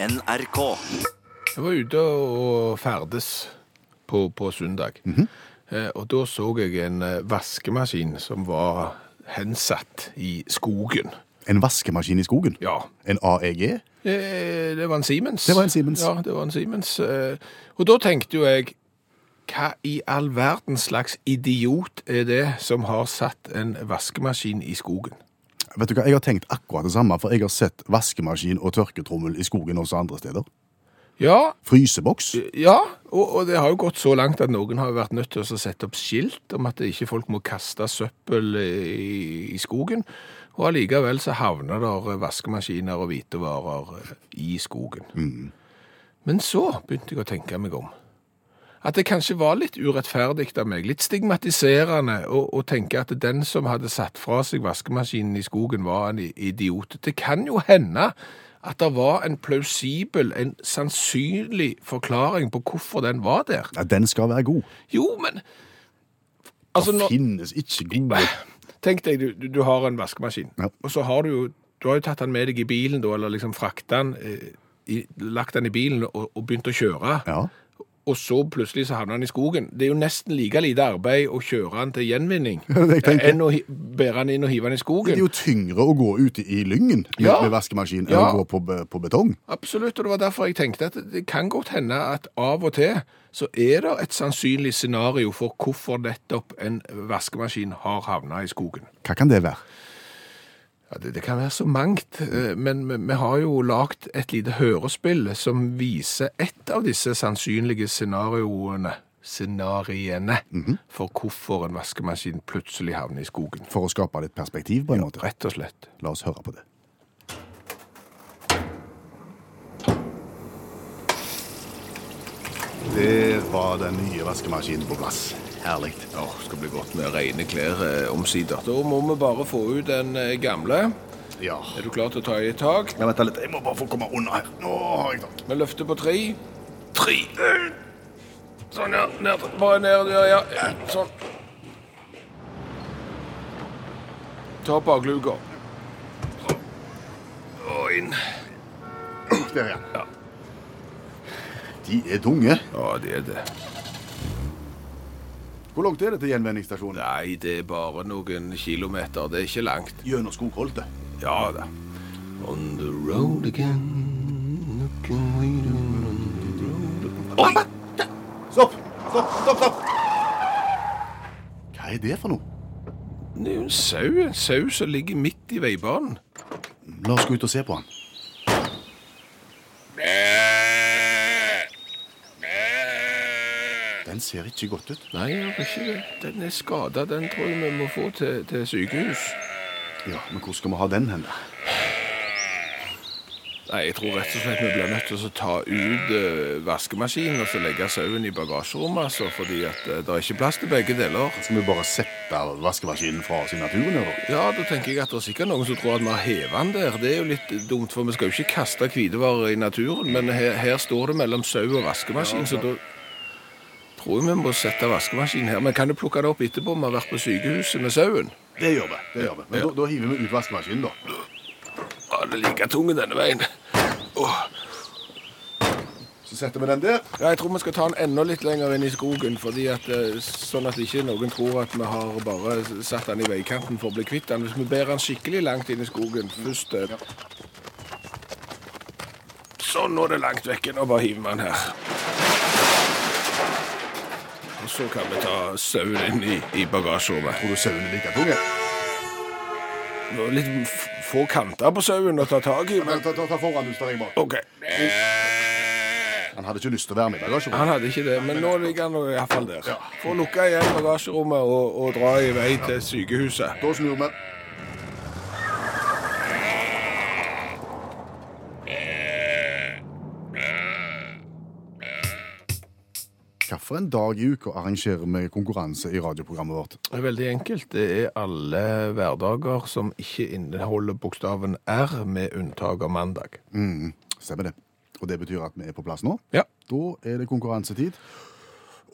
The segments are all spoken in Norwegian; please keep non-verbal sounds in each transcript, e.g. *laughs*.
NRK. Jeg var ute og ferdes på, på søndag, Eh, og da så jeg en eh, vaskemaskin som var hensatt i skogen. En vaskemaskin i skogen? Ja, En AEG? eh, det var en Siemens. Det var en Siemens. Ja, det var en Siemens. Eh, Og da tenkte jo jeg, hva i all verden slags idiot er det som har satt en vaskemaskin i skogen? Vet du hva, Jeg har tenkt akkurat det samme, for jeg har sett vaskemaskin og tørketrommel i skogen også andre steder. Ja, Fryseboks? Ja, og, og det har jo gått så langt at noen har vært nødt til å sette opp skilt om at ikke folk må kaste søppel i, i skogen. Og allikevel så havner der vaskemaskiner og hvitevarer eh, i skogen. Men så begynte jeg å tenke meg om. At det kanskje var litt urettferdig av meg, litt stigmatiserende, å, tenke at den som hadde satt fra seg vaskemaskinen i skogen, var en idiot. Det kan jo hende at det var en plausibel, en sannsynlig forklaring på hvorfor den var der. Ja, den skal være god. Jo, men Altså, det finnes ikke gode *clears throat* tenk deg, du, du, har en vaskemaskin, Ja. og så har du jo Du har jo tatt den med deg i bilen, da, eller liksom frakta den, eh, lagt den i bilen og, og begynt å kjøre. Ja. Og så plutselig så havner han i skogen. Det er jo nesten like lite arbeid å kjøre han til gjenvinning *laughs* enn å bære han inn og hive han i skogen. Det er jo tyngre å gå ute i lyngen med, Ja. med vaskemaskin enn Ja. å gå på, på betong. Absolutt, og det var derfor jeg tenkte at det kan godt hende at av og til så er det et sannsynlig scenario for hvorfor nettopp en vaskemaskin har havna i skogen. Hva kan det være? Ja, det, det kan være så mangt, eh, men vi, har jo lagt et lite hørespill som viser ett av disse sannsynlige scenarioene, scenariene, for hvorfor en vaskemaskin plutselig havner i skogen. For å skape litt perspektiv, på en måte. Rett og slett. La oss høre på det. Der var den nye vaskemaskinen på plass. Herlig. Ja, skal bli godt med rene klær eh, omsider. Da må vi bare få ut den eh, gamle. Ja. Er du klar til å ta i et tak? Ja, vent litt, jeg må bare få komme unna her. Nå har jeg tak. Vi løfter på tre. Tre. Sånn, ja. Ned. Bare ned, ja, ja. ja. Sånn. Ta bakluka. Sånn. Og inn. Der, ja. De er tunge. Ja, det er det. Hvor langt er det til gjenvinningsstasjonen? Nei, det er bare noen kilometer. Det er ikke langt. Gjennom skogholtet. Ja da. On the road again. Oi! Stopp! Stopp! Stopp! stopp! Hva er det for noe? Det er jo en sau. En sau som ligger midt i veibanen. La oss gå ut og se på han. Den ser ikke godt ut. Nei, jeg gjør ikke det. Den er skada. Den tror jeg vi må få til, til sykehus. Ja, Men hvor skal vi ha den hen? da? Nei, jeg tror rett og slett vi blir nødt til å ta ut uh, vaskemaskinen og så legge sauen i bagasjerommet, altså, fordi at uh, det er ikke plass til begge deler. Skal vi bare sette vaskemaskinen fra oss i naturen? Eller? Ja, da tenker jeg at det er sikkert noen som tror at vi har hevet den der. Det er jo litt dumt, for vi skal jo ikke kaste hvitevarer i naturen, men her, her står det mellom sau og vaskemaskin, så da tror vi må sette vaskemaskinen her. Men kan du plukke det opp etterpå? Vi har vært på sykehuset med sauen. Det gjør vi. det gjør vi. Men da, da hiver vi ut vaskemaskinen, da. Ja, det er like tung denne veien. Oh. Så setter vi den der. Ja, jeg tror vi skal ta den enda litt lenger inn i skogen, fordi at, eh, sånn at ikke noen tror at vi har bare satt den i veikanten for å bli kvitt den. Hvis vi bærer den skikkelig langt inn i skogen først ja. Sånn, nå er det langt vekke. Nå bare hiver vi den her. Så kan vi ta sauen inn i, i bagasjerommet. Tror du sauen er like tung? Det var litt få kanter på sauen å ta tak i, Men men ta, ta, ta foran, du står jeg bak. OK. Han hadde ikke lyst til å være med i bagasjerommet. Han hadde ikke det, men nå ligger han iallfall der. Få lukka igjen bagasjerommet og, og dra i vei til sykehuset. Da snur vi. Hvilken dag i uka arrangerer vi konkurranse i radioprogrammet vårt? Det er veldig enkelt. Det er alle hverdager som ikke inneholder bokstaven R, med unntak av mandag. Mm, stemmer det. Og det betyr at vi er på plass nå. Ja. Da er det konkurransetid,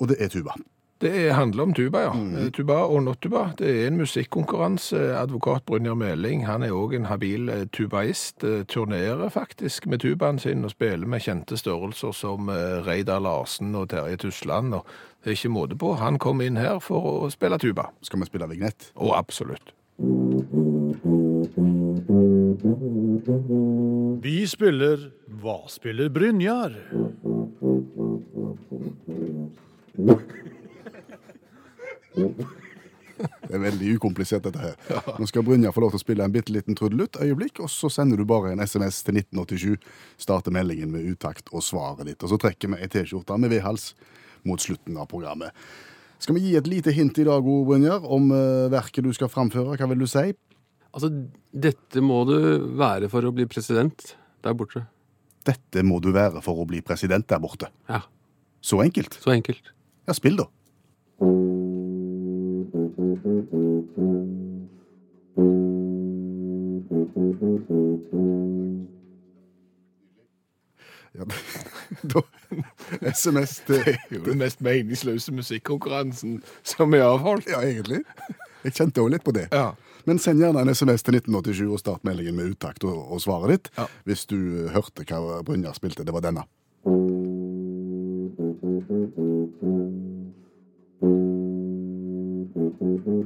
og det er tuba. Det handler om tuba, ja. Mm. Tuba og not-tuba. Det er en musikkonkurranse. Advokat Brynjar Meling han er òg en habil eh, tubaist. Eh, Turnerer faktisk med tubaen sin og spiller med kjente størrelser som eh, Reidar Larsen og Terje Tusland. Og det er ikke måte på. Han kom inn her for å spille tuba. Skal vi spille vignett? Og absolutt. Vi spiller Hva spiller Brynjar? Det er veldig ukomplisert, dette her. Nå skal Brynjar få lov til å spille en bitte liten trudelutt øyeblikk, og så sender du bare en SMS til 1987. Starter meldingen med uttakt og svaret ditt. Og så trekker vi ei T-skjorte med V-hals mot slutten av programmet. Skal vi gi et lite hint i dag, Brynjar, om eh, verket du skal framføre? Hva vil du si? Altså, dette må du være for å bli president der borte. Dette må du være for å bli president der borte. Ja, Så enkelt. så enkelt. Ja, spill, da. Ja, *laughs* da, SMS til den mest meningsløse musikkonkurransen som er avholdt. Ja, egentlig. Jeg kjente òg litt på det. Ja. Men send gjerne en SMS til 1987 og start meldingen med uttakt og, og svaret ditt. Ja. Hvis du hørte hva Brynjar spilte. Det var denne.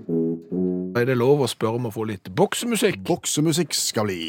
Er det lov å spørre om å få litt boksemusikk? Boksemusikk skal bli.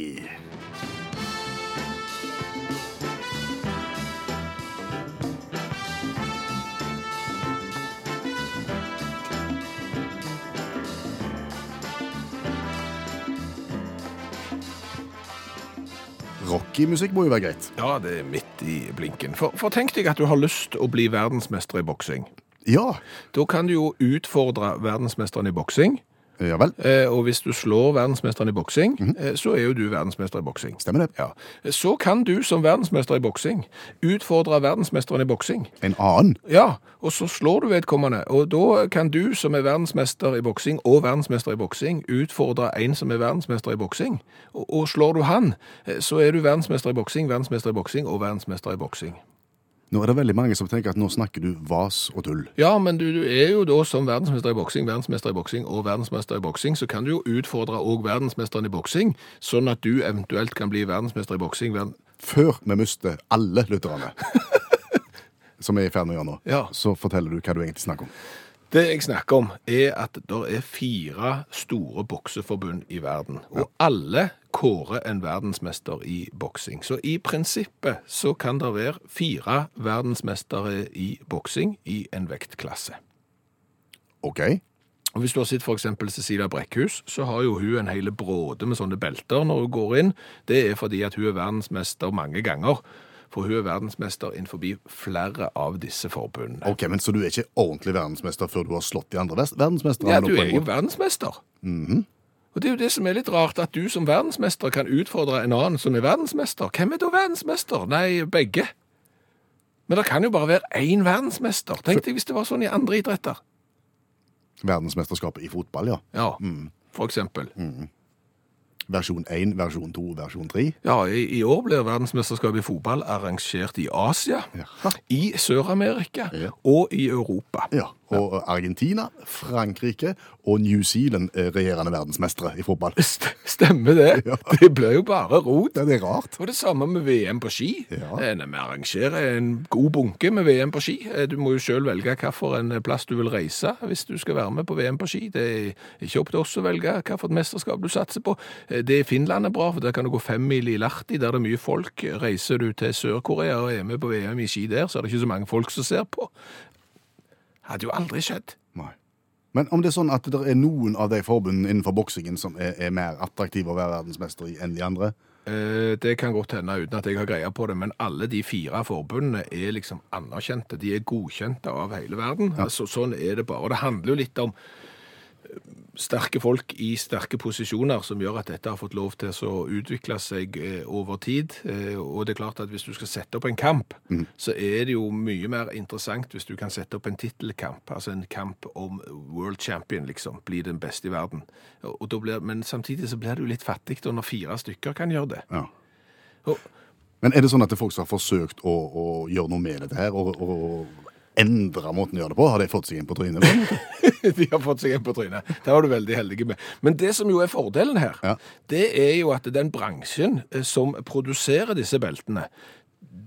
Rocky-musikk må jo være greit. Ja, det er midt i blinken. For, for tenk deg at du har lyst å bli verdensmester i boksing. Ja. Da kan du jo utfordre verdensmesteren i boksing. Ja vel. Eh, og hvis du slår verdensmesteren i boksing, eh, så er jo du verdensmester i boksing. Stemmer det. Ja. Så kan du som verdensmester i boksing utfordre verdensmesteren i boksing. En annen. Ja, og så slår du vedkommende. Og da kan du som er verdensmester i boksing og verdensmester i boksing utfordre en som er verdensmester i boksing. Og, og slår du han, eh, så er du verdensmester i boksing, verdensmester i boksing og verdensmester i boksing. Nå er det veldig mange som tenker at nå snakker du vas og tull. Ja, men du, du er jo da som verdensmester i boksing, verdensmester i boksing og verdensmester i boksing, så kan du jo utfordre òg verdensmesteren i boksing, sånn at du eventuelt kan bli verdensmester i boksing. Verden... Før vi mister alle lytterne, *laughs* som er i ferd med å gjøre nå, Ja. så forteller du hva du egentlig snakker om. Det jeg snakker om, er at det er fire store bokseforbund i verden, og alle kårer en verdensmester i boksing. Så i prinsippet så kan det være fire verdensmestere i boksing i en vektklasse. OK? Og Hvis du har sett eksempel Cecilia Brekkhus, så har jo hun en hele bråde med sånne belter når hun går inn. Det er fordi at hun er verdensmester mange ganger. For hun er verdensmester innenfor flere av disse forbundene. Ok, men Så du er ikke ordentlig verdensmester før du har slått de andre verdensmesterne? Ja, du er jo jo Mm verdensmester. Og det er jo det som er litt rart, at du som verdensmester kan utfordre en annen som er verdensmester. Hvem er da verdensmester? Nei, begge. Men det kan jo bare være én verdensmester. Tenk deg hvis det var sånn i andre idretter. Verdensmesterskapet i fotball, ja. Ja, for eksempel. Versjon 1, versjon 2, versjon 3. Ja, i, i år blir verdensmesterskapet i fotball arrangert i Asia, i Sør-Amerika og i Europa. Ja, Og Argentina, Frankrike og New Zealand er regjerende verdensmestere i fotball. *laughs* St stemmer det? Ja. Det blir jo bare rot. Det er rart. Og det samme med VM på ski. Ja. Eh, Vi arrangerer en god bunke med VM på ski. Eh, Du må jo selv velge hvilken plass du vil reise hvis du skal være med på VM på ski. Det er ikke opp til oss å velge hvilket mesterskap du satser på. Eh, Det Finland er bra, for der kan du gå fem mil i Lahti, der det er mye folk. Reiser du til Sør-Korea og er med på VM i ski der, så er det ikke så mange folk som ser på. Hadde jo aldri skjedd. Nei. Men om det er sånn at det er noen av de forbundene innenfor boksingen som er, er mer attraktive å være verdensmester i enn de andre? Eh, Det kan godt hende uten at jeg har greie på det, men alle de fire forbundene er liksom anerkjente. De er godkjente av hele verden. Altså, sånn er det bare. Og det handler jo litt om sterke folk i sterke posisjoner som gjør at dette har fått lov til å utvikle seg eh, over tid. Eh, Og det er klart at hvis du skal sette opp en kamp, så er det jo mye mer interessant hvis du kan sette opp en tittelkamp, altså en kamp om world champion, liksom, bli den beste i verden. Blir, men samtidig så blir det jo litt fattig når fire stykker kan gjøre det. Ja. Og, Men er det sånn at det er folk som har forsøkt å, å gjøre noe med dette her, og, og endra måten å gjøre det på? Har de fått seg inn på trynet? *laughs* De har fått seg en på trynet. Det var du veldig heldig med. Men det som jo er fordelen her, Ja. det er jo at den bransjen eh, som produserer disse beltene,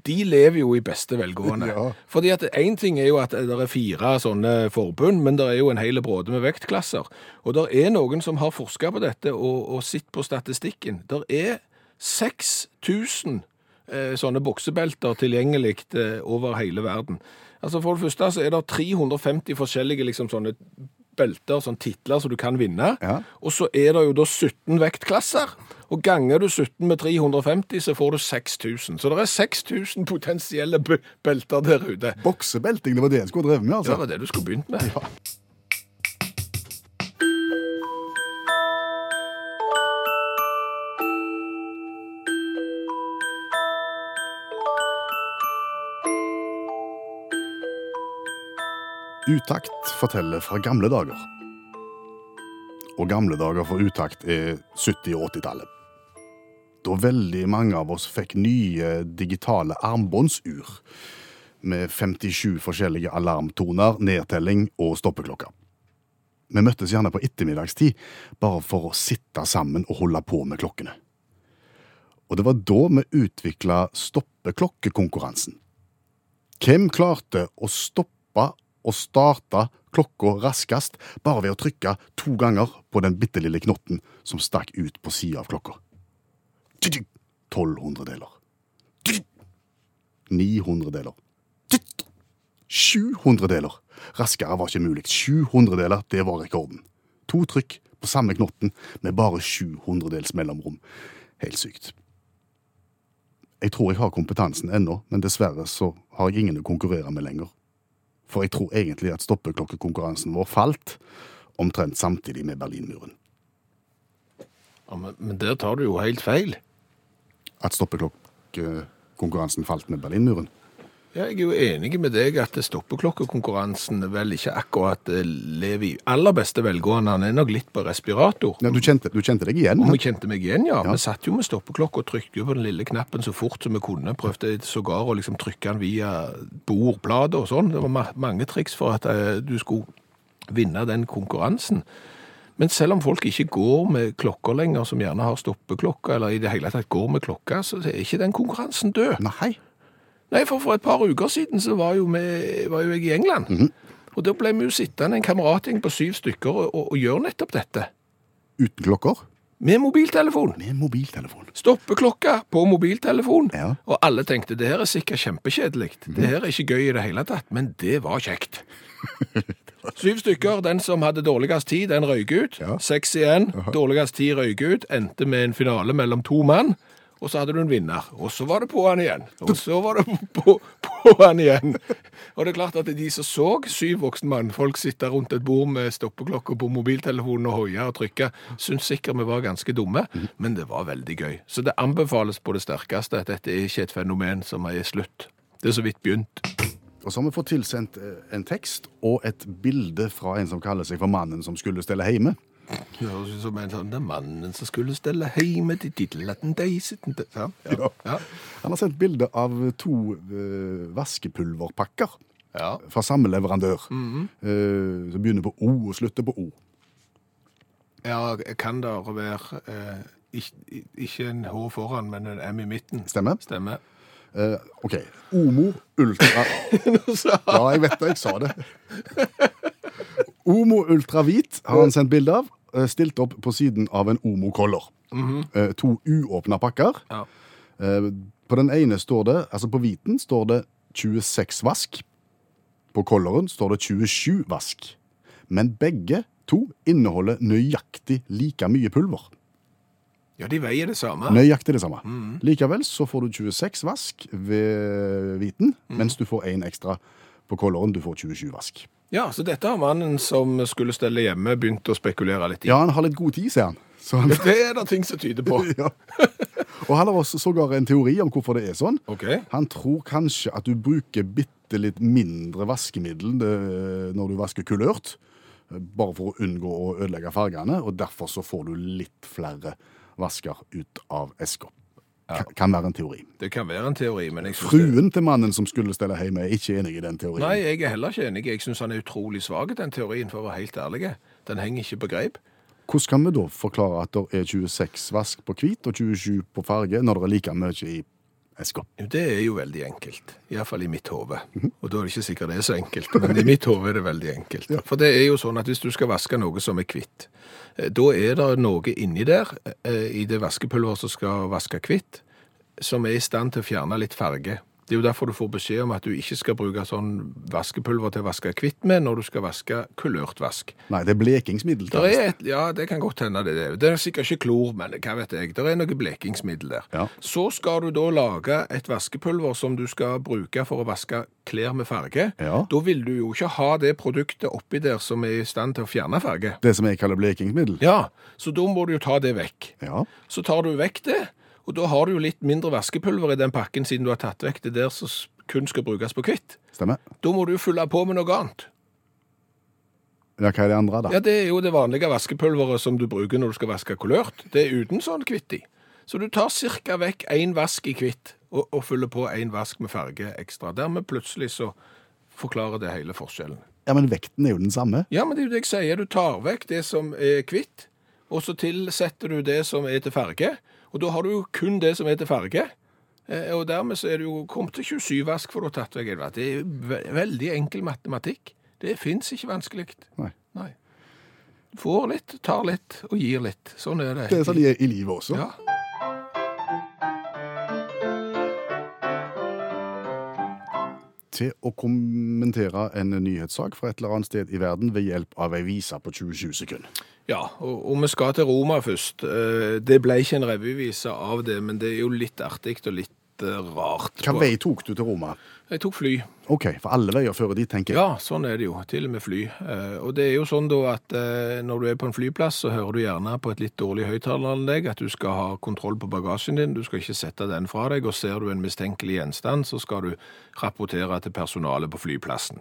de lever jo i beste velgående. *laughs* Ja. Fordi at én ting er jo at det er fire sånne forbund, men det er jo en hel bråde med vektklasser. Og det er noen som har forska på dette og, og sett på statistikken. Det er 6000 eh, sånne boksebelter tilgjengelig eh, over hele verden. Altså For det første så er det 350 forskjellige liksom sånne belter, sånne titler som du kan vinne. Ja. Og så er det jo da 17 vektklasser. Og ganger du 17 med 350, så får du 6000. Så det er 6000 potensielle belter der ute. Boksebelting, det var det jeg skulle drevet med, altså? Det var det du skulle begynt med. Utakt forteller fra gamle dager. Og gamle dager for utakt er 70- og 80-tallet. Da veldig mange av oss fikk nye digitale armbåndsur med 57 forskjellige alarmtoner, nedtelling og stoppeklokke. Vi møttes gjerne på ettermiddagstid bare for å sitte sammen og holde på med klokkene. Og det var da vi utvikla stoppeklokkekonkurransen. Hvem klarte å stoppe og starta klokka raskest bare ved å trykke to ganger på den bitte lille knotten som stakk ut på sida av klokka? Tsk, tsk, 1200 deler. Tsk, tsk, 900 deler. Tsk, tsk, 700 deler. Raskere var ikke mulig. 700 deler, det var rekorden. To trykk på samme knotten med bare 700 dels mellomrom. Helt sykt. Jeg tror jeg har kompetansen ennå, men dessverre så har jeg ingen å konkurrere med lenger. For jeg tror egentlig at stoppeklokkekonkurransen vår falt omtrent samtidig med Berlinmuren. Ja, men, men der tar du jo helt feil. At stoppeklokkekonkurransen falt med Berlinmuren. Ja, jeg er jo enig med deg at stoppeklokkekonkurransen vel ikke akkurat eh, lever i aller beste velgående. Han er nok litt på respirator. Ja, du, kjente, du kjente deg igjen? Vi kjente meg igjen, ja. Ja. Vi satt jo med stoppeklokka og trykte på den lille knappen så fort som vi kunne. Prøvde sågar å liksom trykke den via bordplater og sånn. Det var ma mange triks for at uh, du skulle vinne den konkurransen. Men selv om folk ikke går med klokker lenger, som gjerne har stoppeklokke, eller i det hele tatt går med klokka, så er ikke den konkurransen død. Nei. Nei, for for et par uker siden så var jo, vi, var jo jeg i England. Og da ble vi jo sittende en kameratgjeng på syv stykker og, og, og gjøre nettopp dette. Uten klokker? Med mobiltelefon. Med mobiltelefon. Stoppeklokka på mobiltelefon. Ja. Og alle tenkte det her er sikkert kjempekjedelig. Det her er ikke gøy i det hele tatt, men det var kjekt. *laughs* Syv stykker. Den som hadde dårligst tid, den røyk ut. Ja. Seks igjen. Dårligst tid røyk ut. Endte med en finale mellom to mann. Og så hadde du en vinner. Og så var det på han igjen. Og så var det *laughs* på, på igjen. Og det er klart at de som så syv voksne mannfolk sitte rundt et bord med stoppeklokke på mobiltelefonen og hoie og trykke, syntes sikkert vi var ganske dumme, men det var veldig gøy. Så det anbefales på det sterkeste at dette er ikke et fenomen som er slutt. Det er så vidt begynt. Og så har vi fått tilsendt eh, en tekst og et bilde fra en som kaller seg for mannen som skulle stelle hjemme. Det høres ut som en sånn den mannen som skulle stelle hjemme til tittelaten deiseten ja, ja, ja. Han har sendt bilde av to uh, vaskepulverpakker ja. fra samme leverandør. Eh, som begynner på O og slutter på O. Ja, kan det være uh, ikke, ikke en H foran, men en M i midten? Stemmer? Stemmer. Uh, OK. Omo Ultra *laughs* Ja, jeg vet det, jeg sa det. Omo Ultra Hvit har han sendt bilde av. eh, Stilt opp på siden av en Omo Color. Eh, To uåpna pakker. Ja. Eh, På den ene står det, altså på hviten står det 26 vask. På kolleren står det 27 vask. Men begge to inneholder nøyaktig like mye pulver. ja, de veier det samme. Nøyaktig det samme. Likevel så får du 26 vask ved hviten, mens du får én ekstra på kolleren. Du får 27 vask. Ja, så dette har mannen som skulle stelle hjemme, begynt å spekulere litt i. Ja, han har litt god tid, sier han. Så han Det er det ting som tyder på. *laughs* ja. Og han har også sågar en teori om hvorfor det er sånn. Okay. Han tror kanskje at du bruker bitte litt mindre vaskemiddel når du vasker kulørt, bare for å unngå å ødelegge fargene, og derfor så får du litt flere vasker ut av eska. Ka- Kan være en teori. Det kan være en teori, men jeg synes det... Fruen til mannen som skulle stelle hjemme, er ikke enig i den teorien. Nei, jeg er heller ikke enig. Jeg syns han er utrolig svak, den teorien, for å være helt ærlig. Den henger ikke på greip. Hvordan kan vi da forklare at det er 26 vask på hvit og 27 på farge, når det er like mye i Jo, Det er jo veldig enkelt, iallfall i mitt hode. Og da er det ikke sikkert det er så enkelt, men i mitt hode er det veldig enkelt. For det er jo sånn at hvis du skal vaske noe som er hvitt, eh, da er det noe inni der, eh, i det vaskepulveret som skal vaske hvitt, som er i stand til å fjerne litt farge. Det er jo derfor du får beskjed om at du ikke skal bruke sånn vaskepulver til å vaske hvitt med når du skal vaske kulørt vask. Nei, det er blekingsmiddel. Der er et, ja, det kan godt hende det. er. Det er sikkert ikke klor, men hva vet jeg. Det er noe blekingsmiddel der. Ja. Så skal du da lage et vaskepulver som du skal bruke for å vaske klær med farge. Ja. Da vil du jo ikke ha det produktet oppi der som er i stand til å fjerne farge. Det som jeg kaller blekingsmiddel. Ja, så da må du jo ta det vekk. Ja. Så tar du vekk det, og da har du jo litt mindre vaskepulver i den pakken siden du har tatt vekk det der som kun skal brukes på hvitt. Stemmer. Da må du jo fylle på med noe annet. Ja, hva er det andre, da? Ja, det er jo det vanlige vaskepulveret som du bruker når du skal vaske kulørt. Det er uten sånn kvitt i. Så du tar cirka vekk én vask i kvitt, og, og fyller på én vask med farge ekstra. Dermed plutselig så forklarer det hele forskjellen. Ja, men vekten er jo den samme. Ja, men det er jo det jeg sier. Du tar vekk det som er kvitt, og så tilsetter du det som er til farge. Og da har du jo kun det som heter farge. Eh, Og dermed så er du jo kommet til 27 vask, for du har tatt vekk en vask. Det er ve veldig enkel matematikk. Det fins ikke vanskelig. Nei. Nei. Får litt, tar litt og gir litt. Sånn er det. Det er sånn er i livet også. Ja. Til å kommentere en nyhetssak fra et eller annet sted i verden ved hjelp av ei vise på 27 sekunder. Ja, og, og vi skal til Roma først. Eh, Det ble ikke en revyvise av det, men det er jo litt artig og litt eh, rart. Hva vei tok du til Roma? Jeg tok fly. OK, for alle veier fører dit, tenker jeg. Ja, sånn er det jo. Til og med fly. Eh, Og det er jo sånn da at eh, når du er på en flyplass, så hører du gjerne på et litt dårlig høyttaleranlegg at du skal ha kontroll på bagasjen din. Du skal ikke sette den fra deg, og ser du en mistenkelig gjenstand, så skal du rapportere til personalet på flyplassen.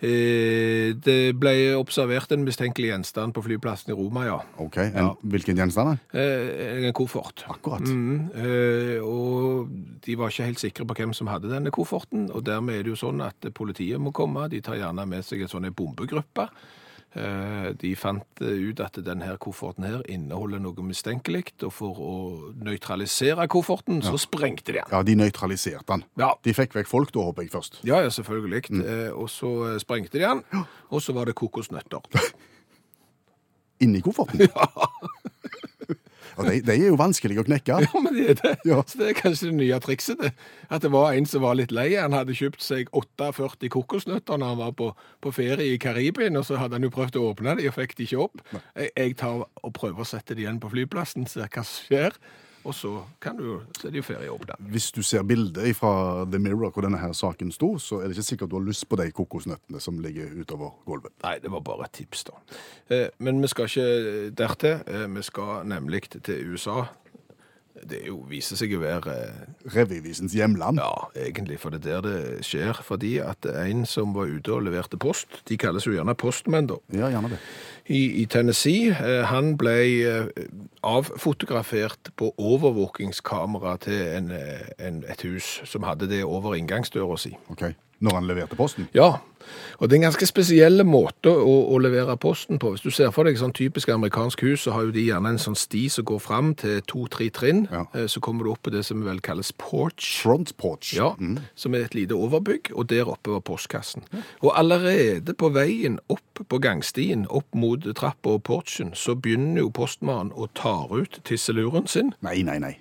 Eh, Det ble observert en mistenkelig gjenstand på flyplassen i Roma, ja. OK, en, Hvilken gjenstand? En koffert. Akkurat. Mm, -hmm. og de var ikke helt sikre på hvem som hadde denne kofferten, og dermed er det jo sånn at politiet må komme. De tar gjerne med seg en sånn bombegruppe. Eh, De fant ut at denne kofferten her inneholder noe mistenkelig, og for å nøytralisere kofferten, så sprengte de den. Ja, de nøytraliserte den. Ja. De fikk vekk folk, da, håper jeg først. Ja, ja, selvfølgelig. Mm. Og så eh, sprengte de den, og så var det kokosnøtter. *laughs* Inni kofferten? *laughs* Og de, de er jo vanskelig å knekke. Ja, men det er det. Ja. Så det er kanskje det nye trikset. det. At det var en som var litt lei. Han hadde kjøpt seg 48 kokosnøtter når han var på, på ferie i Karibien, og så hadde han jo prøvd å åpne dem og fikk de ikke opp. Jeg, jeg tar og prøver å sette dem igjen på flyplassen, ser hva som skjer, og så, kan du, så er det jo ferieåpna. Hvis du ser bildet fra The Mirror hvor denne her saken sto, så er det ikke sikkert du har lyst på de kokosnøttene som ligger utover gulvet. Nei, det var bare et tips, da. Eh, Men vi skal ikke dertil. Eh, Vi skal nemlig til USA. Det jo, viser seg å være eh, Revyvisens hjemland. Ja, egentlig, for det er der det skjer. Fordi at en som var ute og leverte post, de kalles jo gjerne postmenn da, Ja, gjerne det. I, i Tennessee, eh, han ble eh, avfotografert på overvåkingskamera til en, eh, en, et hus som hadde det over inngangsdøra si. Ok. Når han leverte posten. Ja, og det er en ganske spesiell måte å, å levere posten på. Hvis du ser for deg sånn typisk amerikansk hus, så har jo de gjerne en sånn sti som går fram til to-tre trinn. Ja. Så kommer du opp på det som vel kalles porch. Front porch. Ja, som er et lite overbygg, og der oppe var postkassen. Og allerede på veien opp på gangstien, opp mot trappa og porchen, så begynner jo postmannen å ta ut tisseluren sin, Nei, nei, nei.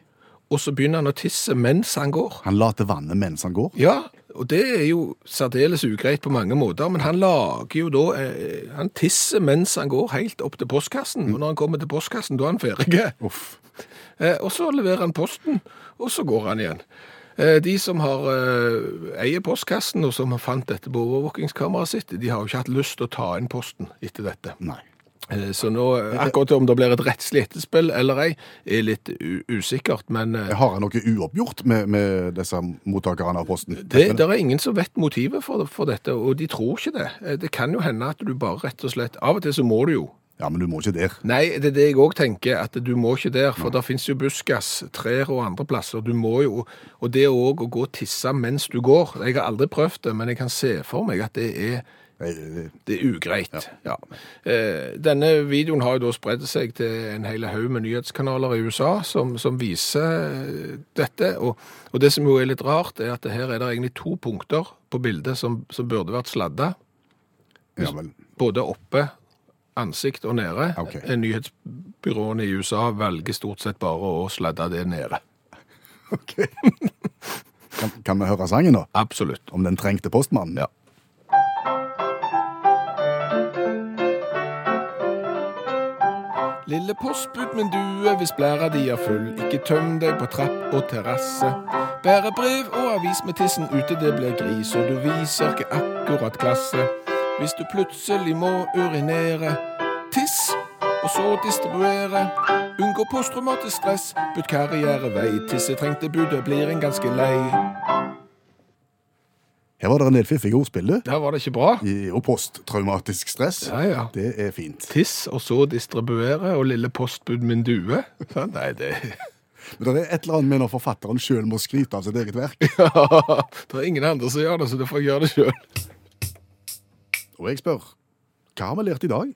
og så begynner han å tisse mens han går. Han later vannet mens han går. Ja, og det er jo særdeles ugreit på mange måter, men han lager jo da, eh, han tisser mens han går helt opp til postkassen, og når han kommer til postkassen, da er han ferdig. Eh, og så leverer han posten, og så går han igjen. Eh, de som har eh, eier postkassen, og som fant dette på overvåkingskameraet sitt, de har jo ikke hatt lyst til å ta inn posten etter dette. Nei. Eh, så nå, akkurat om det blir et rettslig etterspill eller ei, er litt usikkert, men Har han noe uoppgjort med, med disse mottakerne av posten? det, det er ingen som vet motivet for, for dette, og de tror ikke det. Det kan jo hende at du bare rett og slett, av og til så må du jo Ja, men du må ikke der. Nei, det er det jeg òg tenker, at du må ikke der. For der fins jo bussgass, trær og andre plasser. Du må jo Og det òg å gå og tisse mens du går. Jeg har aldri prøvd det, men jeg kan se for meg at det er det- er ugreit. Ja. ja. denne videoen har jo da spredd seg til en hel haug med nyhetskanaler i USA som, som viser eh, dette. Og, og det som jo er litt rart, er at her er det egentlig to punkter på bildet som, som burde vært sladda. Ja. Både oppe, ansikt og nede. Ok. Eh, Nyhetsbyråene i USA velger stort sett bare å sladde det nede. *laughs* Ok. Kan, kan vi høre sangen nå? Absolutt. Om den trengte postmannen? Ja. Lille postbud, min due, hvis blæra di er full, ikke tøm deg på trapp og terrasse. Bære brev og avis med tissen ute, det blir gris, og du viser ikke akkurat klasse. Hvis du plutselig må urinere, tiss, og så distribuere. Unngå posttraumatisk stress, bytt karrierevei, tissetrengte budet blir en ganske lei. Her var det en del fiffige ordspill, du. Der var det ikke bra. I- Og posttraumatisk stress. Ja, ja. Det er fint. Tiss, og så distribuere, og lille postbud min due. Så, nei, det *laughs* Men det er et eller annet med når forfatteren sjøl må skryte av sitt eget verk. *laughs* Ja, Det er ingen andre som gjør det, så du får gjøre det sjøl. Og jeg spør, hva har vi lært i dag?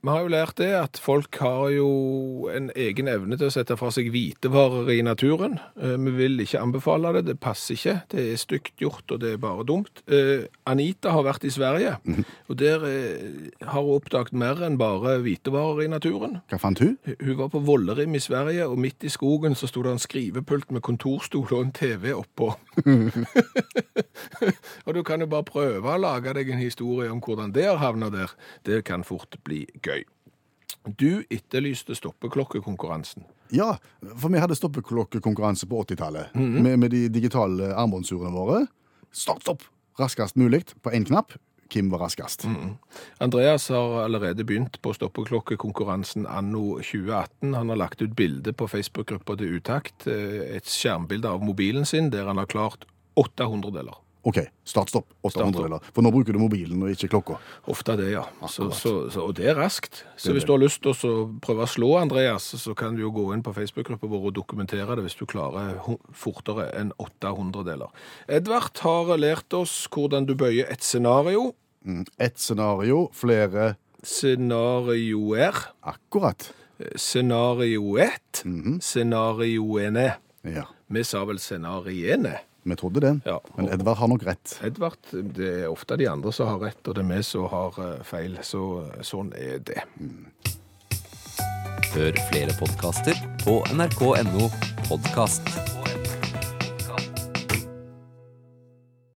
Vi har jo lært det at folk har jo en egen evne til å sette fra seg hvitevarer i naturen. Eh, Vi vil ikke anbefale det, det passer ikke. Det er stygt gjort, og det er bare dumt. Eh, Anita har vært i Sverige, og der eh, har hun oppdaget mer enn bare hvitevarer i naturen. Hva fant hun? Hun var på Vollerim i Sverige, og midt i skogen så sto det en skrivepult med kontorstol og en TV oppå. *laughs* og du kan jo bare prøve å lage deg en historie om hvordan det har havnet der. Det kan fort bli gøy. Du etterlyste stoppeklokkekonkurransen. Ja, for vi hadde stoppeklokkekonkurranse på 80-tallet med, med de digitale armbåndsurene våre. Start, stopp! Raskest mulig på én knapp. Kim var raskest. Andreas har allerede begynt på stoppeklokkekonkurransen anno 2018. Han har lagt ut bilde på Facebook-gruppa til Utakt, eh, et skjermbilde av mobilen sin der han har klart 800 deler. OK, start, stopp. 800 Start, deler. For nå bruker du mobilen og ikke klokka. Ofte det, ja. Så, så, så, og det er raskt. Så Det hvis du har lyst til å prøve å slå Andreas, så kan du jo gå inn på Facebook-gruppa vår og dokumentere det hvis du klarer fortere enn 800 deler. Edvard har lært oss hvordan du bøyer et scenario. Mm. et scenario, flere Scenarioer. Akkurat. Scenarioet. Mhm. Scenarioene. Ja, Vi sa vel scenariene. Vi trodde det. Ja. Men Edvard har nok rett. Edvard, det er ofte de andre som har rett, og det er vi som har eh, feil. Så sånn er det. Hør flere podkaster på nrk.no podkast.